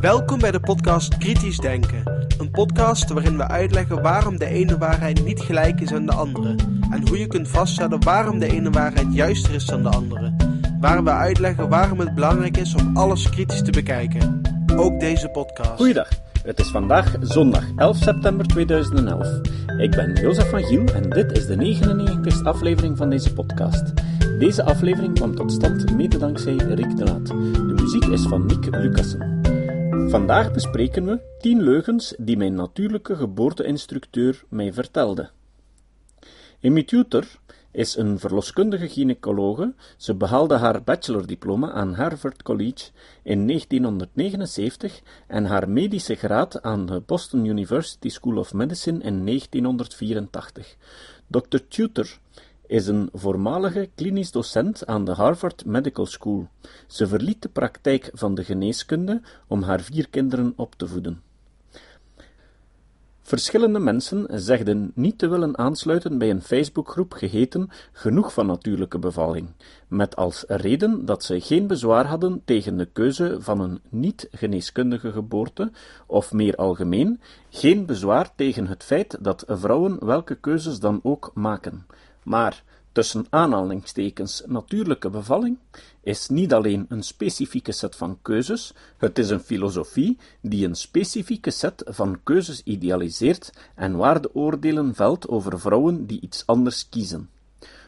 Welkom bij de podcast Kritisch Denken. Een podcast waarin we uitleggen waarom de ene waarheid niet gelijk is aan de andere. En hoe je kunt vaststellen waarom de ene waarheid juister is dan de andere. Waar we uitleggen waarom het belangrijk is om alles kritisch te bekijken. Ook deze podcast. Goeiedag, het is vandaag zondag 11 september 2011. Ik ben Jozef van Giel en dit is de 99ste aflevering van deze podcast. Deze aflevering kwam tot stand mede dankzij Rick de Laat. De muziek is van Nick Lucassen. Vandaag bespreken we 10 leugens die mijn natuurlijke geboorteinstructeur mij vertelde. Amy Tutor is een verloskundige gynaecologe. Ze behaalde haar bachelordiploma aan Harvard College in 1979 en haar medische graad aan de Boston University School of Medicine in 1984. Dr. Tutor is een voormalige klinisch docent aan de Harvard Medical School. Ze verliet de praktijk van de geneeskunde om haar vier kinderen op te voeden. Verschillende mensen zegden niet te willen aansluiten bij een Facebookgroep geheten Genoeg van natuurlijke bevalling, met als reden dat ze geen bezwaar hadden tegen de keuze van een niet-geneeskundige geboorte, of meer algemeen, geen bezwaar tegen het feit dat vrouwen welke keuzes dan ook maken. Maar tussen aanhalingstekens natuurlijke bevalling is niet alleen een specifieke set van keuzes, het is een filosofie die een specifieke set van keuzes idealiseert en waardeoordelen velt over vrouwen die iets anders kiezen.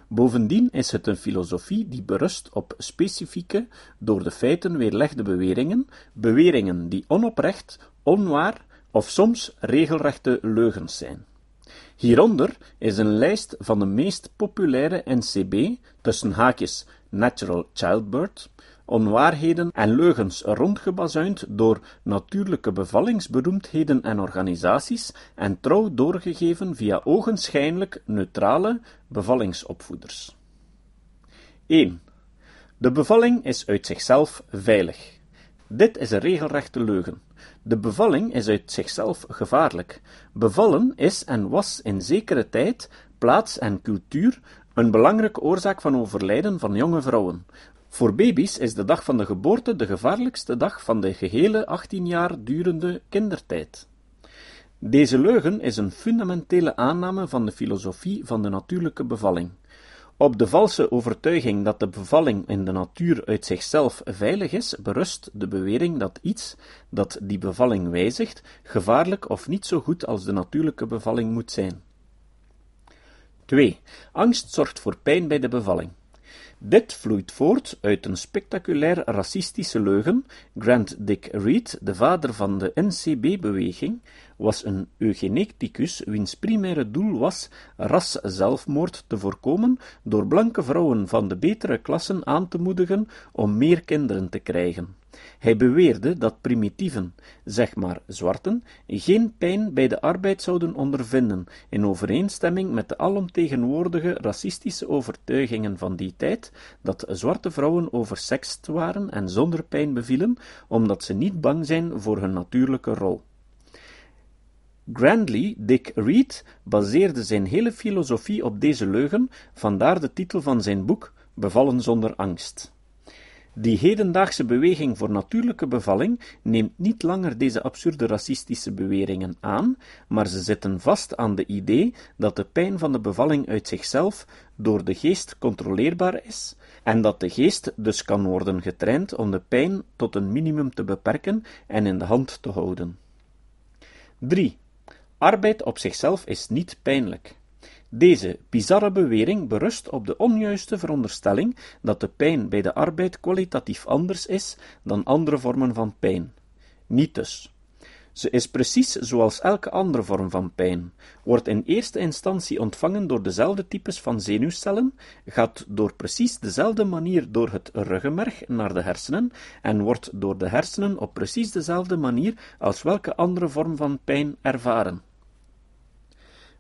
Bovendien is het een filosofie die berust op specifieke, door de feiten weerlegde beweringen, beweringen die onoprecht, onwaar of soms regelrechte leugens zijn. Hieronder is een lijst van de meest populaire NCB, tussen haakjes natural childbirth, onwaarheden en leugens rondgebazuind door natuurlijke bevallingsberoemdheden en organisaties en trouw doorgegeven via ogenschijnlijk neutrale bevallingsopvoeders. 1. De bevalling is uit zichzelf veilig. Dit is een regelrechte leugen. De bevalling is uit zichzelf gevaarlijk. Bevallen is en was in zekere tijd, plaats en cultuur een belangrijke oorzaak van overlijden van jonge vrouwen. Voor baby's is de dag van de geboorte de gevaarlijkste dag van de gehele 18 jaar durende kindertijd. Deze leugen is een fundamentele aanname van de filosofie van de natuurlijke bevalling. Op de valse overtuiging dat de bevalling in de natuur uit zichzelf veilig is, berust de bewering dat iets dat die bevalling wijzigt, gevaarlijk of niet zo goed als de natuurlijke bevalling moet zijn. 2. Angst zorgt voor pijn bij de bevalling. Dit vloeit voort uit een spectaculair racistische leugen. Grant Dick Reed, de vader van de NCB-beweging, was een eugeneticus wiens primaire doel was raszelfmoord te voorkomen door blanke vrouwen van de betere klassen aan te moedigen om meer kinderen te krijgen. Hij beweerde dat primitieven, zeg maar zwarten, geen pijn bij de arbeid zouden ondervinden, in overeenstemming met de alomtegenwoordige racistische overtuigingen van die tijd, dat zwarte vrouwen oversext waren en zonder pijn bevielen, omdat ze niet bang zijn voor hun natuurlijke rol. Grandly Dick Reed baseerde zijn hele filosofie op deze leugen, vandaar de titel van zijn boek Bevallen zonder angst. Die hedendaagse beweging voor natuurlijke bevalling neemt niet langer deze absurde racistische beweringen aan, maar ze zitten vast aan de idee dat de pijn van de bevalling uit zichzelf door de geest controleerbaar is en dat de geest dus kan worden getraind om de pijn tot een minimum te beperken en in de hand te houden. 3. Arbeid op zichzelf is niet pijnlijk. Deze bizarre bewering berust op de onjuiste veronderstelling dat de pijn bij de arbeid kwalitatief anders is dan andere vormen van pijn. Niet dus. Ze is precies zoals elke andere vorm van pijn, wordt in eerste instantie ontvangen door dezelfde types van zenuwcellen, gaat door precies dezelfde manier door het ruggenmerg naar de hersenen en wordt door de hersenen op precies dezelfde manier als welke andere vorm van pijn ervaren.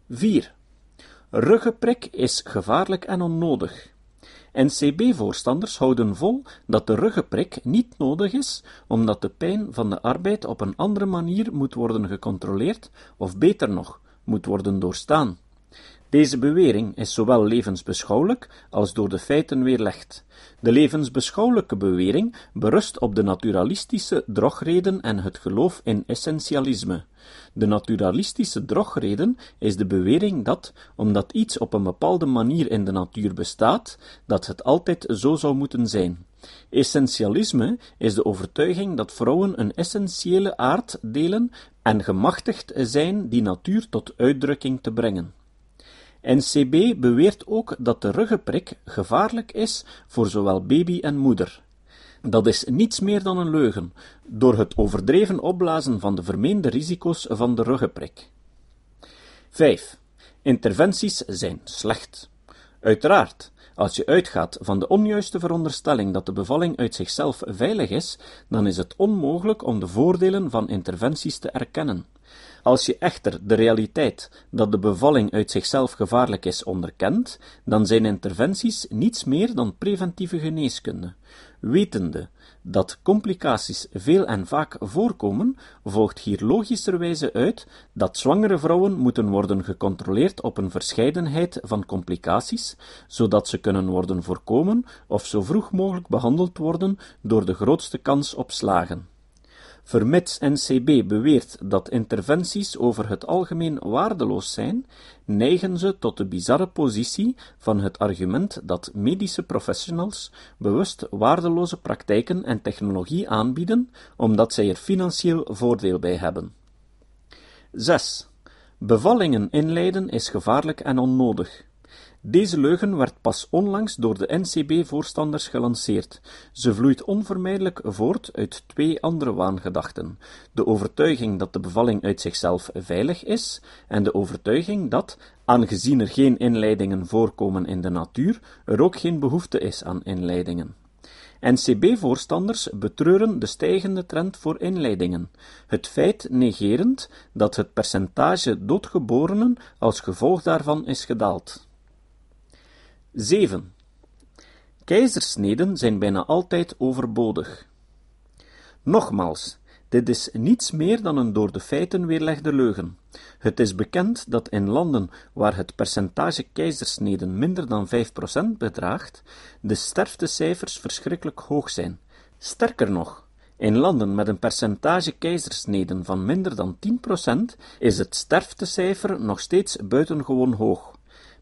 4. Ruggenprik is gevaarlijk en onnodig. NCB-voorstanders houden vol dat de ruggenprik niet nodig is, omdat de pijn van de arbeid op een andere manier moet worden gecontroleerd, of beter nog, moet worden doorstaan. Deze bewering is zowel levensbeschouwelijk als door de feiten weerlegd. De levensbeschouwelijke bewering berust op de naturalistische drogreden en het geloof in essentialisme. De naturalistische drogreden is de bewering dat, omdat iets op een bepaalde manier in de natuur bestaat, dat het altijd zo zou moeten zijn. Essentialisme is de overtuiging dat vrouwen een essentiële aard delen en gemachtigd zijn die natuur tot uitdrukking te brengen. NCB beweert ook dat de ruggenprik gevaarlijk is voor zowel baby en moeder. Dat is niets meer dan een leugen, door het overdreven opblazen van de vermeende risico's van de ruggenprik. 5. Interventies zijn slecht. Uiteraard, als je uitgaat van de onjuiste veronderstelling dat de bevalling uit zichzelf veilig is, dan is het onmogelijk om de voordelen van interventies te erkennen. Als je echter de realiteit dat de bevalling uit zichzelf gevaarlijk is onderkent, dan zijn interventies niets meer dan preventieve geneeskunde. Wetende dat complicaties veel en vaak voorkomen, volgt hier logischerwijze uit dat zwangere vrouwen moeten worden gecontroleerd op een verscheidenheid van complicaties, zodat ze kunnen worden voorkomen of zo vroeg mogelijk behandeld worden door de grootste kans op slagen. Vermits NCB beweert dat interventies over het algemeen waardeloos zijn, neigen ze tot de bizarre positie van het argument dat medische professionals bewust waardeloze praktijken en technologie aanbieden, omdat zij er financieel voordeel bij hebben. 6. Bevallingen inleiden is gevaarlijk en onnodig. Deze leugen werd pas onlangs door de NCB-voorstanders gelanceerd. Ze vloeit onvermijdelijk voort uit twee andere waangedachten: de overtuiging dat de bevalling uit zichzelf veilig is en de overtuiging dat, aangezien er geen inleidingen voorkomen in de natuur, er ook geen behoefte is aan inleidingen. NCB-voorstanders betreuren de stijgende trend voor inleidingen, het feit negerend dat het percentage doodgeborenen als gevolg daarvan is gedaald. 7. Keizersneden zijn bijna altijd overbodig. Nogmaals, dit is niets meer dan een door de feiten weerlegde leugen. Het is bekend dat in landen waar het percentage keizersneden minder dan 5% bedraagt, de sterftecijfers verschrikkelijk hoog zijn. Sterker nog, in landen met een percentage keizersneden van minder dan 10% is het sterftecijfer nog steeds buitengewoon hoog.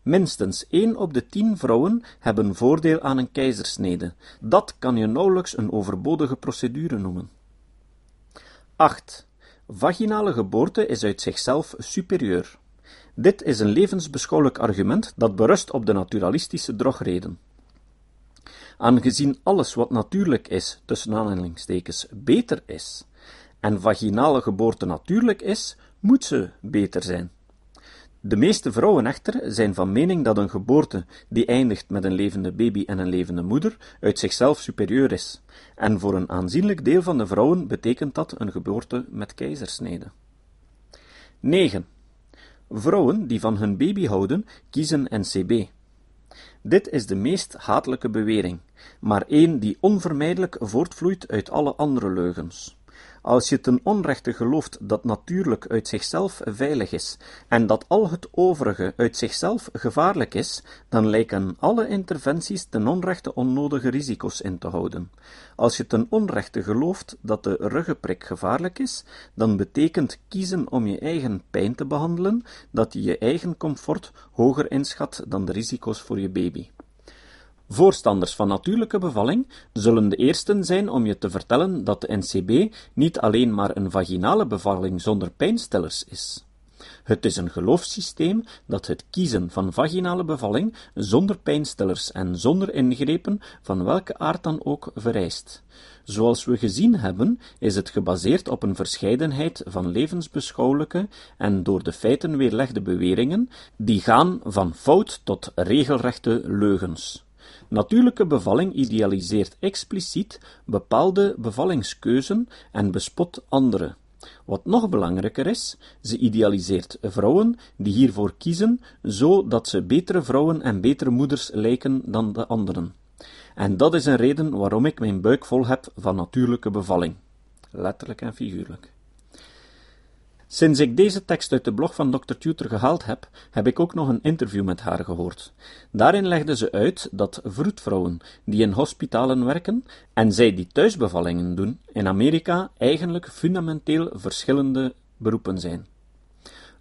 Minstens één op de tien vrouwen hebben voordeel aan een keizersnede. Dat kan je nauwelijks een overbodige procedure noemen. 8. Vaginale geboorte is uit zichzelf superieur. Dit is een levensbeschouwelijk argument dat berust op de naturalistische drogreden. Aangezien alles wat natuurlijk is, tussen aanhalingstekens, beter is, en vaginale geboorte natuurlijk is, moet ze beter zijn. De meeste vrouwen echter zijn van mening dat een geboorte die eindigt met een levende baby en een levende moeder uit zichzelf superieur is, en voor een aanzienlijk deel van de vrouwen betekent dat een geboorte met keizersnede. 9. Vrouwen die van hun baby houden, kiezen NCB. Dit is de meest hatelijke bewering, maar één die onvermijdelijk voortvloeit uit alle andere leugens. Als je ten onrechte gelooft dat natuurlijk uit zichzelf veilig is en dat al het overige uit zichzelf gevaarlijk is, dan lijken alle interventies ten onrechte onnodige risico's in te houden. Als je ten onrechte gelooft dat de ruggenprik gevaarlijk is, dan betekent kiezen om je eigen pijn te behandelen dat je je eigen comfort hoger inschat dan de risico's voor je baby. Voorstanders van natuurlijke bevalling zullen de eersten zijn om je te vertellen dat de NCB niet alleen maar een vaginale bevalling zonder pijnstillers is. Het is een geloofssysteem dat het kiezen van vaginale bevalling zonder pijnstillers en zonder ingrepen van welke aard dan ook vereist. Zoals we gezien hebben, is het gebaseerd op een verscheidenheid van levensbeschouwelijke en door de feiten weerlegde beweringen, die gaan van fout tot regelrechte leugens. Natuurlijke bevalling idealiseert expliciet bepaalde bevallingskeuzen en bespot andere. Wat nog belangrijker is, ze idealiseert vrouwen die hiervoor kiezen, zodat ze betere vrouwen en betere moeders lijken dan de anderen. En dat is een reden waarom ik mijn buik vol heb van natuurlijke bevalling. Letterlijk en figuurlijk. Sinds ik deze tekst uit de blog van Dr. Tutor gehaald heb, heb ik ook nog een interview met haar gehoord. Daarin legde ze uit dat vroedvrouwen die in hospitalen werken en zij die thuisbevallingen doen, in Amerika eigenlijk fundamenteel verschillende beroepen zijn.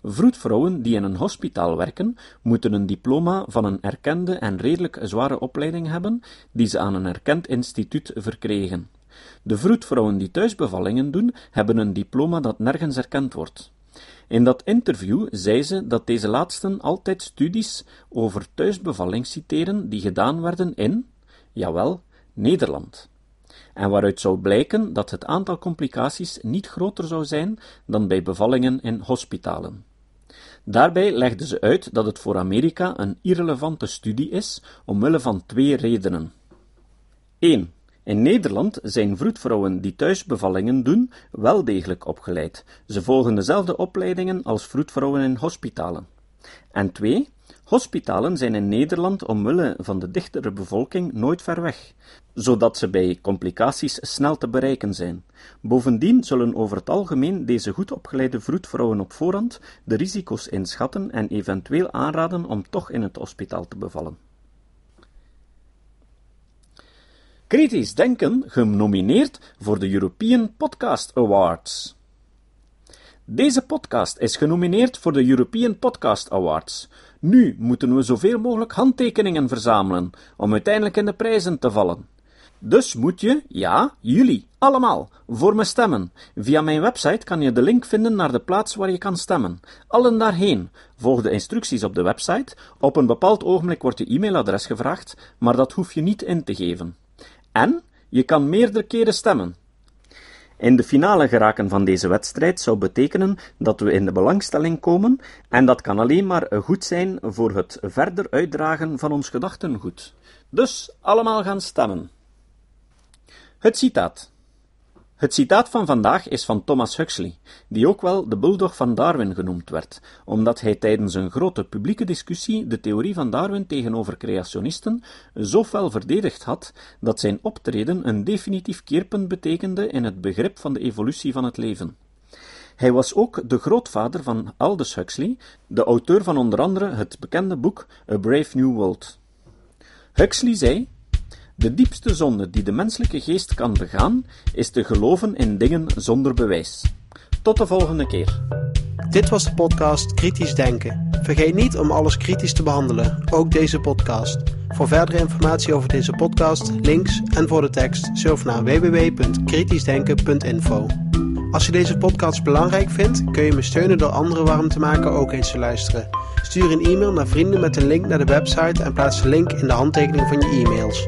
Vroedvrouwen die in een hospitaal werken, moeten een diploma van een erkende en redelijk zware opleiding hebben, die ze aan een erkend instituut verkregen. De vroedvrouwen die thuisbevallingen doen, hebben een diploma dat nergens erkend wordt. In dat interview zei ze dat deze laatsten altijd studies over thuisbevalling citeren die gedaan werden in, jawel, Nederland. En waaruit zou blijken dat het aantal complicaties niet groter zou zijn dan bij bevallingen in hospitalen. Daarbij legde ze uit dat het voor Amerika een irrelevante studie is, omwille van twee redenen. 1. In Nederland zijn vroedvrouwen die thuisbevallingen doen wel degelijk opgeleid. Ze volgen dezelfde opleidingen als vroedvrouwen in hospitalen. En 2. Hospitalen zijn in Nederland omwille van de dichtere bevolking nooit ver weg, zodat ze bij complicaties snel te bereiken zijn. Bovendien zullen over het algemeen deze goed opgeleide vroedvrouwen op voorhand de risico's inschatten en eventueel aanraden om toch in het hospitaal te bevallen. Kritisch Denken genomineerd voor de European Podcast Awards. Deze podcast is genomineerd voor de European Podcast Awards. Nu moeten we zoveel mogelijk handtekeningen verzamelen om uiteindelijk in de prijzen te vallen. Dus moet je, ja, jullie, allemaal, voor me stemmen. Via mijn website kan je de link vinden naar de plaats waar je kan stemmen. Allen daarheen. Volg de instructies op de website. Op een bepaald ogenblik wordt je e-mailadres gevraagd, maar dat hoef je niet in te geven. En je kan meerdere keren stemmen. In de finale geraken van deze wedstrijd zou betekenen dat we in de belangstelling komen, en dat kan alleen maar goed zijn voor het verder uitdragen van ons gedachtengoed. Dus allemaal gaan stemmen. Het citaat. Het citaat van vandaag is van Thomas Huxley, die ook wel de bulldog van Darwin genoemd werd, omdat hij tijdens een grote publieke discussie de theorie van Darwin tegenover creationisten zo fel verdedigd had dat zijn optreden een definitief keerpunt betekende in het begrip van de evolutie van het leven. Hij was ook de grootvader van Aldous Huxley, de auteur van onder andere het bekende boek A Brave New World. Huxley zei de diepste zonde die de menselijke geest kan begaan, is te geloven in dingen zonder bewijs. Tot de volgende keer. Dit was de podcast Kritisch Denken. Vergeet niet om alles kritisch te behandelen, ook deze podcast. Voor verdere informatie over deze podcast, links en voor de tekst, surf naar www.kritischdenken.info. Als je deze podcast belangrijk vindt, kun je me steunen door anderen warm te maken ook eens te luisteren. Stuur een e-mail naar vrienden met een link naar de website en plaats de link in de handtekening van je e-mails.